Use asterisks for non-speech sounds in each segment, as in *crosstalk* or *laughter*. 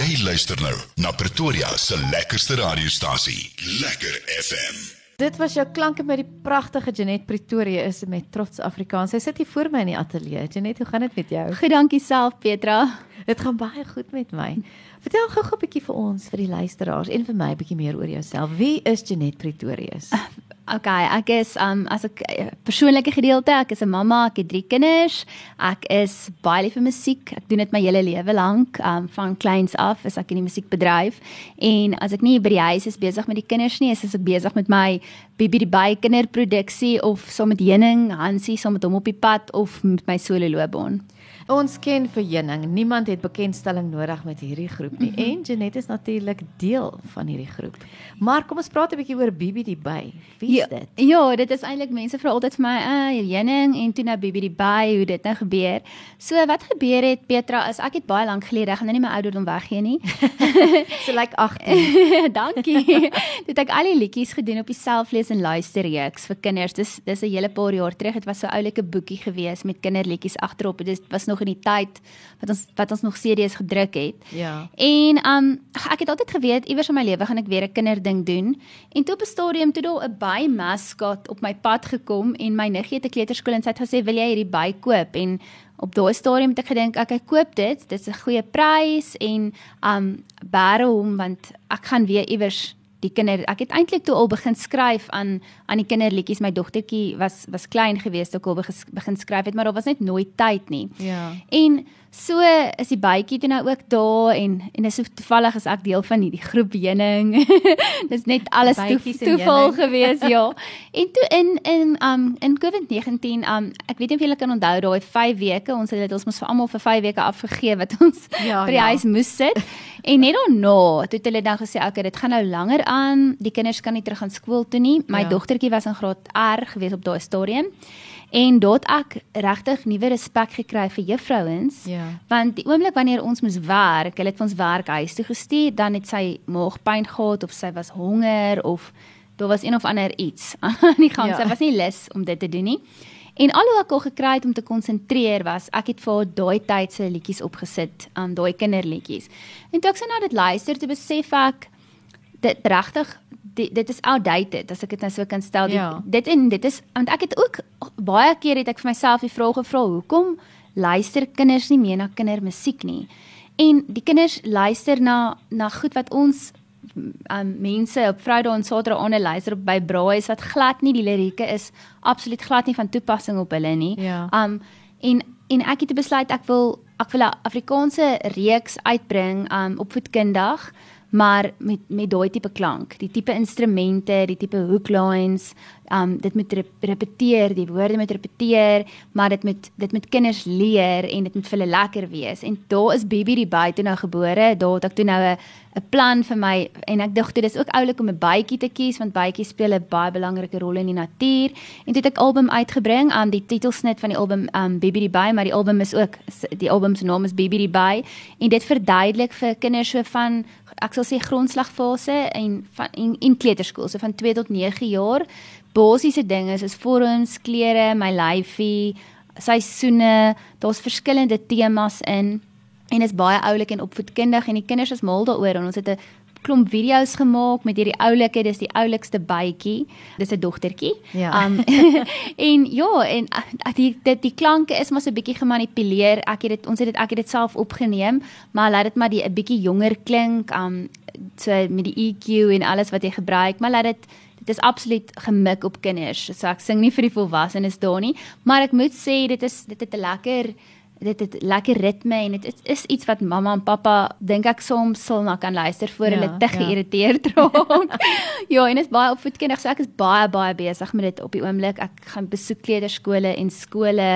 Jy luister nou na Pretoria se lekkerste radiostasie, Lekker FM. Dit was jou klanke met die pragtige Janet Pretoria is met trots Afrikaans. Sy sit hier voor my in die ateljee. Janet, hoe gaan dit met jou? Goed, dankie self, Petra. Dit gaan baie goed met my. Vertel gou-gou 'n bietjie vir ons, vir die luisteraars en vir my 'n bietjie meer oor jouself. Wie is Janet Pretoria? *laughs* Okay, ek is um as 'n persoonlike gedeelte, ek is 'n mamma, ek het 3 kinders. Ek is baie lief vir musiek. Ek doen dit my hele lewe lank, um van kleins af is ek in die musiekbedryf. En as ek nie by die huis is besig met die kinders nie, is ek besig met my Bibi die Baie kinderproduksie of saam so met Henning, Hansie, saam so met hom op die pad of met my solo loopbaan. Ons ken vir Jenning. Niemand het bekendstelling nodig met hierdie groep nie. -hmm. En Janet is natuurlik deel van hierdie groep. Maar kom ons praat 'n bietjie oor Bibi die by. Wie is ja, dit? Ja, dit is eintlik mense vra altyd vir my, "Ah, uh, Jenning en toe nou Bibi die by, hoe dit nou gebeur." So wat gebeur het Petra is ek het baie lank gelede, ek gaan nou nie my ouderdom weggee nie. *laughs* so lyk like *laughs* 18. Dankie. Dit ek al die liedjies gedoen op die selflees en luister reeks vir kinders. Dis dis 'n hele paar jaar terug. Dit was so oulike boekie gewees met kinderliedjies agterop. Dit was nog in die tyd wat ons wat ons nog CD's gedruk het. Ja. En um ek het altyd geweet iewers in my lewe gaan ek weer 'n kinderding doen. En toe op 'n stadium toe daar 'n by mascot op my pad gekom en my niggie het 'n kleuterskool en sy het gesê, "Wil jy hierdie by koop?" En op daai stadium het ek gedink, "Ek ek koop dit. Dit is 'n goeie prys en um bære hom want ek gaan weer iewers die kinder ek het eintlik toe al begin skryf aan aan die kinderliedjies. My dogtertjie was was klein geweest toe ek al begin skryf het maar daar was net nooit tyd nie. Ja. En so is die bytjie toe nou ook daar en en is so toevallig is ek deel van hierdie groep Jenning *laughs* dis net alles toeval geweest ja. *laughs* En toe in in um in COVID-19 um ek weet nie of julle kan onthou daai 5 weke ons het dit ons moes vir almal vir 5 weke afgegee wat *laughs* ons ja, by die ja. huis moes sit. En net daarna toe het hulle dan gesê okay dit gaan nou langer aan. Die kinders kan nie terug aan skool toe nie. My ja. dogtertjie was in graad R gewees op daai stadium En dort ek regtig nuwe respek gekry vir juffrouens. Ja. Want die oomblik wanneer ons moes werk, hulle het ons werk huis toe gestuur, dan het sy maagpyn gehad of sy was honger of daar was een of ander iets *laughs* aan die gang. Ja. Sy was nie lus om dit te doen nie. En alhoewel ek al gekry het om te konsentreer was, ek het vir haar daai tyd se liedjies opgesit, aan daai kinderliedjies. En toe ek sy nou dit luister, te besef ek dit regtig dit, dit is outdated as ek dit nou so kan stel. Ja. Dit, en dit is want ek het ook baie keer het ek vir myself die vraag gevra, hoekom luister kinders nie meer na kindermusiek nie? En die kinders luister na na goed wat ons um, mense op Vrydag en Saterdag aan luister op by braaies wat glad nie die lirieke is absoluut glad nie van toepassing op hulle nie. Ja. Um en en ek het besluit ek wil ek wil 'n Afrikaanse reeks uitbring um opvoedkundig maar met met daai tipe klank, die tipe instrumente, die tipe hook lines, um dit moet rep repeteer, die woorde moet repeteer, maar dit moet dit moet kinders leer en dit moet vir hulle lekker wees. En daar is Bibi die buite nou gebore, daar het ek toe nou 'n 'n plan vir my en ek dink dit is ook oulik om 'n bytjie te kies want bytjies speel 'n baie belangrike rol in die natuur. En toe het ek album uitgebring aan um, die titelsnit van die album um Bibi die by, maar die album is ook die album se naam is Bibi die by en dit verduidelik vir kinders so van ek sal sê grondslagfase en van in, in kleuterskool so van 2 tot 9 jaar basiese dinge soos vorms, kleure, my lyfie, seisoene, daar's verskillende temas in en is baie oulik en opvoedkundig en die kinders is mal daaroor en ons het 'n klomp video's gemaak met hierdie oulike, dis die oulikste bytjie. Dis 'n dogtertjie. Ja. Um *laughs* en ja, en die dit die klanke is maar so 'n bietjie gemanipuleer. Ek het dit ons het dit ek het dit self opgeneem, maar laat dit maar die 'n bietjie jonger klink, um so met die EQ en alles wat jy gebruik, maar laat dit dit is absoluut gemik op kinders. So ek sing nie vir die volwassenes daar nie, maar ek moet sê dit is dit het 'n lekker dit het lekker ritme en dit is, is iets wat mamma en pappa dink ek soms sal na kan luister voor ja, hulle te ja. geïrriteerd *laughs* raak. ja, en dit is baie opvoedkundig. So ek is baie baie besig met dit op die oomblik. Ek gaan besoek kleuterskole en skole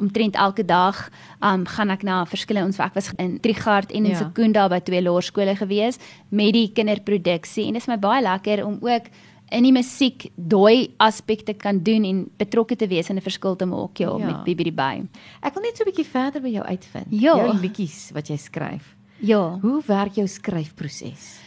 omtrent elke dag. Um gaan ek na verskillende ons ek was in Trigard en in ja. Sekunda by twee laerskole gewees met die kinderproduksie en dit is my baie lekker om ook in die musiek daai aspekte kan doen en betrokke te wees en 'n verskil te maak ja, ja. met Bibi die by. Ek wil net so 'n bietjie verder by jou uitvind. Ja. Jou liedjies wat jy skryf. Ja. Hoe werk jou skryfproses?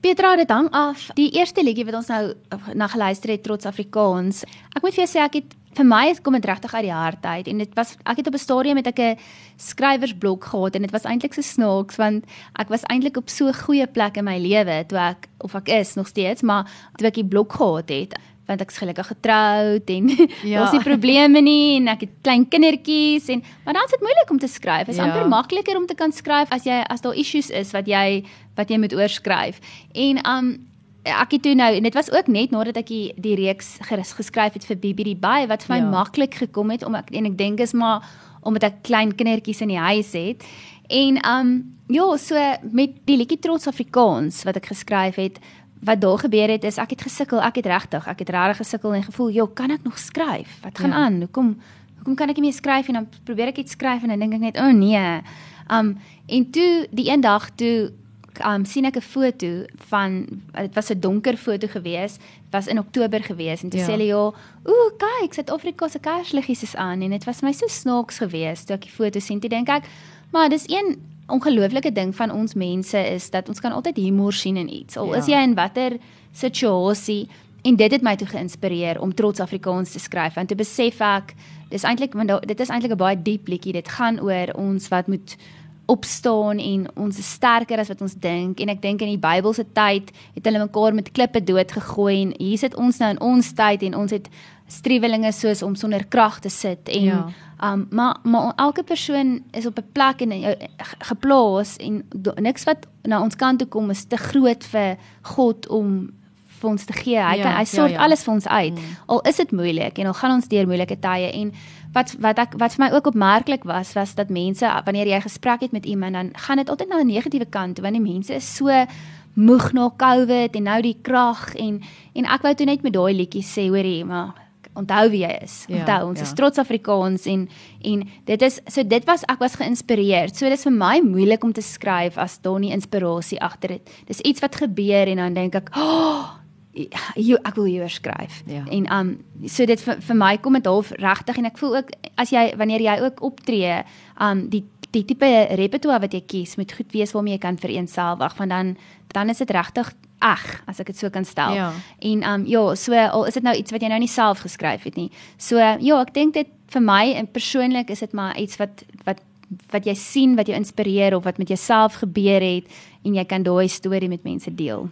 Petra, dit hang af. Die eerste liedjie wat ons nou na geluister het, Trots Afrikaans. Ek moet vir jou sê ek het vir my is kom dit regtig uit die hart uit en dit was ek het op 'n stadium met ek 'n skrywersblok gehad en dit was eintlik so snaaks want ek was eintlik op so 'n goeie plek in my lewe toe ek of ek is nog steeds maar toe ek die blok gehad het want ek's gelukkig getroud en *laughs* Ja. daar's nie probleme nie en ek het klein kindertjies en maar dan is dit moeilik om te skryf. Dit is Ja. amper makliker om te kan skryf as jy as daar issues is wat jy wat jy moet oorskryf. En um ek het toe nou en dit was ook net nadat ek die, die reeks ges- geskryf het vir Bibi die Bay wat vir my Ja. maklik gekom het om ek en ek dink is maar omdat ek klein kindertjies in die huis het. En um ja, so met die liedjie Trots Afrikaans wat ek geskryf het, wat daar gebeur het is ek het gesukkel, ek het regtig, ek het regtig gesukkel en gevoel, "Jo, kan ek nog skryf? Wat gaan Ja. aan? Hoekom hoekom kan ek nie meer skryf en dan probeer ek iets skryf en dan dink ek net, "O oh, nee." Um en toe die een dag toe um sien ek 'n foto van dit was 'n donker foto gewees. Was in Oktober gewees en toe Ja. sê hulle ja, "Ooh, kyk, Suid-Afrika se kersliggies is aan." En dit was my so snaaks geweest toe ek die foto sien. Toe dink ek, maar dis een ongelooflike ding van ons mense is dat ons kan altyd humor sien in iets. Al Ja. is jy in watter situasie en dit het my toe geïnspireer om trots Afrikaans te skryf want toe besef ek dis eintlik want dit is eintlik 'n baie diep liedjie. Dit gaan oor ons wat moet opstaan en ons is sterker as wat ons dink en ek dink in die Bybelse tyd het hulle mekaar met klippe doodgegooi en hier sit ons nou in ons tyd en ons het struwelinge soos om sonder krag te sit en Ja. um maar maar elke persoon is op 'n plek en uh, geplaas en do, niks wat na ons kant toe kom is te groot vir God om vir ons te gee. Hy Ja, kan hy ja, sort ja. alles vir ons uit. Mm. Al is dit moeilik en al gaan ons deur moeilike tye en wat wat ek wat vir my ook opmerklik was was dat mense wanneer jy gesprek het met iemand dan gaan dit altyd na 'n negatiewe kant toe want die mense is so moeg na COVID en nou die krag en en ek wou toe net met daai liedjie sê hoorie maar onthou wie jy is. Ja, Onthou ons ja. is trots Afrikaans en en dit is so dit was ek was geïnspireerd. So dis vir my moeilik om te skryf as daar nie inspirasie agter dit. Dis iets wat gebeur en dan dink ek, "Oh, jy ek wil hieroor skryf." Ja. En um so dit vir, vir my kom dit half regtig en ek voel ook as jy wanneer jy ook optree, um die die tipe repertoire wat jy kies moet goed wees waarmee jy kan vereenselwig want dan dan is dit regtig ag as ek dit so kan stel. Ja. En um ja, so al is dit nou iets wat jy nou nie self geskryf het nie. So ja, ek dink dit vir my en persoonlik is dit maar iets wat wat wat jy sien wat jou inspireer of wat met jouself gebeur het en jy kan daai storie met mense deel.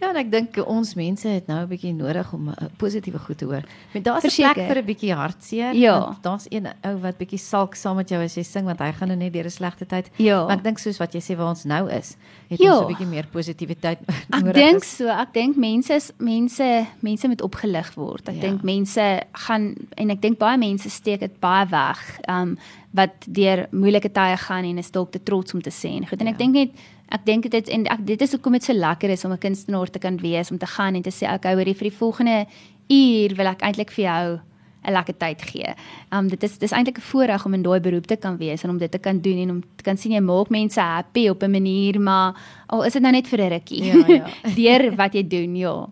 Ja, en ek dink ons mense het nou 'n bietjie nodig om 'n positiewe goed te hoor. Maar daar's 'n plek vir 'n bietjie hartseer. Ja. Daar's een ou wat bietjie salk saam met jou as jy sing want hy gaan nou net deur 'n slegte tyd. Ja. Maar ek dink soos wat jy sê waar ons nou is, het Ja. ons 'n bietjie meer positiwiteit *laughs* Ek nodig. dink is. so, ek dink mense is mense mense moet opgelig word. Ek Ja. dink mense gaan en ek dink baie mense steek dit baie weg. Um wat deur moeilike tye gaan en is dalk te trots om te sê en goed. En ek Ja. dink net ek dink dit en ek dit is hoekom dit so lekker is om 'n kunstenaar te kan wees om te gaan en te sê okay, hoorie vir die volgende uur wil ek eintlik vir jou 'n lekker tyd gee. Um dit is dis eintlik 'n voorreg om in daai beroep te kan wees en om dit te kan doen en om te kan sien jy maak mense happy op 'n manier, maar al is dit nou net vir 'n rukkie. Ja, ja. *laughs* Deur wat jy doen, ja.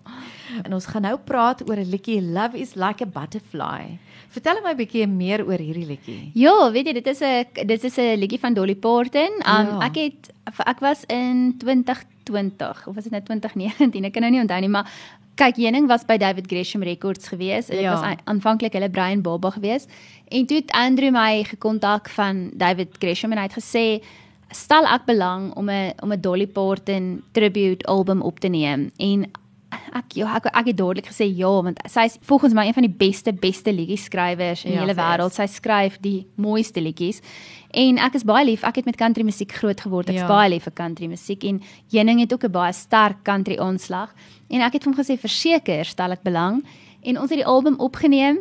En ons gaan nou praat oor 'n liedjie Love is like a butterfly. Vertel my 'n bietjie meer oor hierdie liedjie. Ja, weet jy, dit is 'n dit is 'n liedjie van Dolly Parton. Um Ja. ek het ek was in 2020 of was dit nou 2019? Ek kan nou nie onthou nie, maar kyk, Jening was by David Gresham Records gewees. Dit Ja. was aan- aanvanklik hulle Brian Baba gewees. En toe het Andrew my gekontak van David Gresham en hy het gesê stel ek belang om 'n om 'n Dolly Parton tribute album op te neem en ek ja ek, ek het dadelik gesê ja want sy is volgens my een van die beste beste liedjie skrywers in Ja, die hele sy is. wêreld. Sy skryf die mooiste liedjies. En ek is baie lief. Ek het met country musiek groot geword. Ek's Ja. ja. baie lief vir country musiek en Jening het ook 'n baie sterk country aanslag. En ek het hom gesê verseker stel ek belang en ons het die album opgeneem.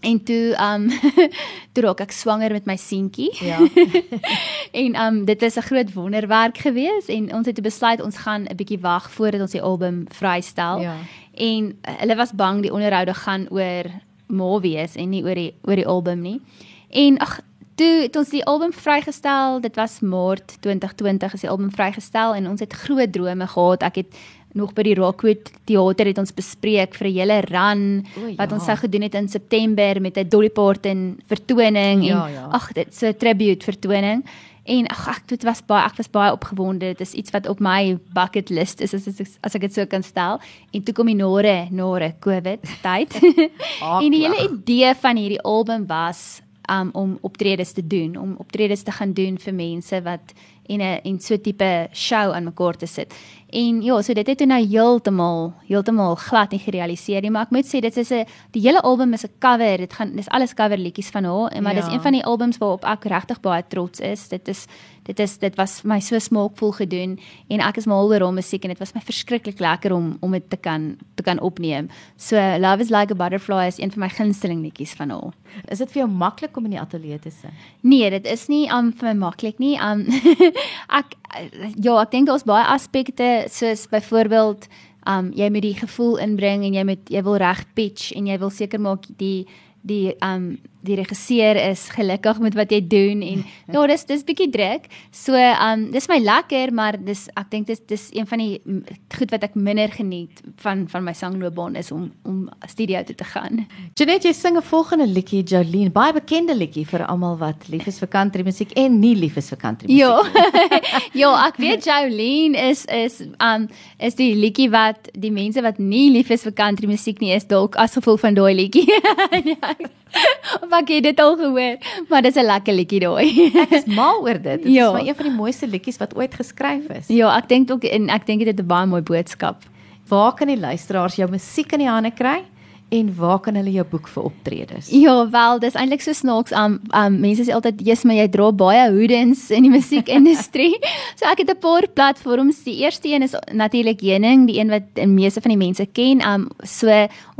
En toe um *laughs* toe raak ek swanger met my seentjie. Ja. *laughs* En um dit is 'n groot wonderwerk gewees en ons het toe besluit ons gaan 'n bietjie wag voordat ons die album vrystel. Ja. En uh, hulle was bang die onderhoude gaan oor ma wees en nie oor die oor die album nie. En ag toe het ons die album vrygestel. Dit was Maart 2020 is die album vrygestel en ons het groot drome gehad. Ek het nog by die Rockwood teater het ons bespreek vir 'n hele run O, ja. wat ons sou gedoen het in September met 'n Dolly Parton vertoning Ja, en ja. ag dit so 'n tribute vertoning. En ag ek dit was baie ek was baie opgewonde. Dit is iets wat op my bucket list is as as, as ek dit so kan stel. En toe kom die nare nare COVID tyd. *laughs* en die hele idee van hierdie album was um, om optredes te doen, om optredes te gaan doen vir mense wat en 'n en so tipe show aan mekaar te sit. En ja, so dit het nou heeltemal heeltemal glad nie gerealiseer nie, maar ek moet sê dit is 'n die hele album is 'n cover. Dit gaan dis alles cover liedjies van haar, en maar ja. dis een van die albums waarop ek regtig baie trots is. Dit is dit is dit was vir my so smaakvol gedoen en ek is mal oor haar musiek en dit was my verskriklik lekker om om dit te kan te kan opneem. So Love is like a butterfly is een van my gunsteling liedjies van haar. Is dit vir jou maklik om in die ateljee te sing? Nee, dit is nie um vir my maklik nie. Um *laughs* *laughs* ek ja, ek dink daar's baie aspekte soos byvoorbeeld um jy moet die gevoel inbring en jy moet jy wil reg pitch en jy wil seker maak die die um die regisseur is gelukkig met wat jy doen en *laughs* ja dis dis bietjie druk. So um dis my lekker maar dis ek dink dis dis een van die goed wat ek minder geniet van van my sangloopbaan is om om studio toe te gaan. Janet jy sing 'n volgende liedjie Jolene, baie bekende liedjie vir almal wat lief is vir country musiek en nie lief is vir country musiek. Ja. *laughs* *laughs* ja, ek weet Jolene is is um is die liedjie wat die mense wat nie lief is vir country musiek nie is dalk as gevolg van daai liedjie. ja. Of ek het dit al gehoor, maar dis 'n lekker liedjie daai. ek is mal oor dit. Dit ja. is maar een van die mooiste liedjies wat ooit geskryf is. Ja, ek dink ook en ek dink dit het 'n baie mooi boodskap. Waar kan die luisteraars jou musiek in die hande kry? En waar kan hulle jou boek vir optredes? Ja, wel, dis eintlik so snaaks. Um um mense sê altyd, "Jesus, maar jy dra baie hoedens in die *laughs* musiekindustrie." so ek het 'n paar platforms. Die eerste een is natuurlik Hening, die een wat die meeste van die mense ken. Um so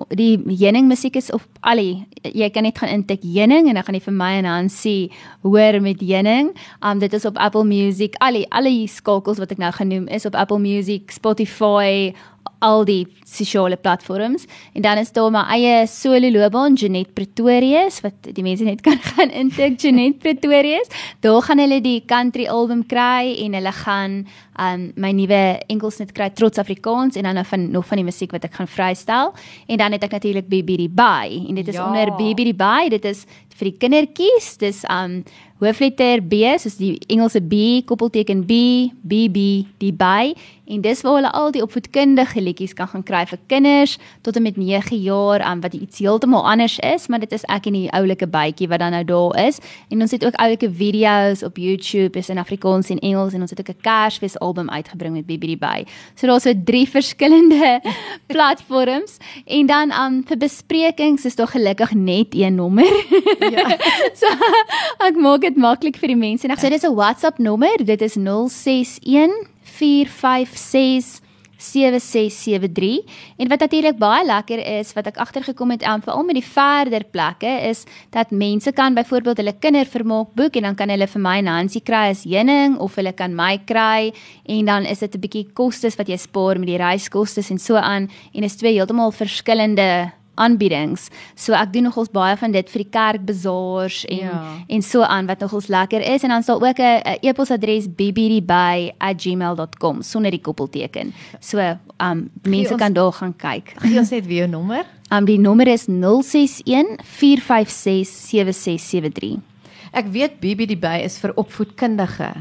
die Hening musiek is op al jy kan net gaan intik Hening en dan gaan jy vir my en Hansie hoor met Hening. Um dit is op Apple Music. Al die al die skakels wat ek nou genoem is op Apple Music, Spotify, al die sosiale platforms en dan is daar my eie solo loopbaan Janet Pretorius wat die mense net kan *laughs* gaan intik Janet Pretorius. Daar gaan hulle die country album kry en hulle gaan um my nuwe enkelsnit kry Trots Afrikaans en dan van nog van die musiek wat ek gaan vrystel. En dan het ek natuurlik BB die Bay en dit is ja. onder BB die Bay dit is vir die kindertjies. Dis um hoofletter B soos die Engelse B koppelteken B BB die Bay en dis waar hulle al die opvoedkundige liedjies kan gaan kry vir kinders tot en met 9 jaar um, wat iets heeltemal anders is. Maar dit is ek en die oulike bytjie wat dan nou daar is. En ons het ook oulike video's op YouTube is in Afrikaans en Engels. En ons het ook 'n Kersfees album uitgebring met BB die Bay so daar's so drie verskillende *laughs* platforms en dan um, vir besprekings is daar gelukkig net een nommer ja *laughs* so ek maak dit maklik vir die mense. So dis 'n WhatsApp nommer. Dit is 061 456 7673 en wat natuurlik baie lekker is wat ek agtergekom het aan veral met die verder plekke is dat mense kan byvoorbeeld hulle kindervermaak boek en dan kan hulle vir my Nancy kry as heuning of hulle kan my kry. En dan is dit 'n bietjie kostes wat jy spaar met die reiskoste en so aan. En is twee heeltemal verskillende aanbiedings. So ek doen nogals baie van dit vir die kerkbazaars en ja. en so aan wat nogals lekker is en dan sal ook 'n e-posadres bbdby@gmail.com sonder die koppelteken. So um mense ons, kan daar gaan kyk. Gee ons net weer 'n nommer. *laughs* Um die nommer is 061 456 7673. Ek weet bbdby is vir opvoedkundige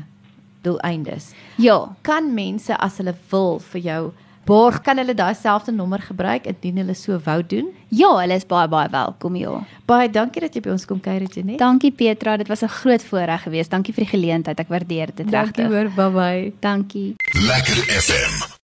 doeleindes. Ja, kan mense as hulle wil vir jou borg kan hulle daai selfde nommer gebruik indien hulle so wou doen? Ja, hulle is baie baie welkom, ja. Baie dankie dat jy by ons kom kuier, Jenet. Dankie Petra, dit was 'n groot voorreg geweest. Dankie vir die geleentheid. Ek waardeer dit regtig. Dankie hoor, bye bye. Dankie. Lekker FM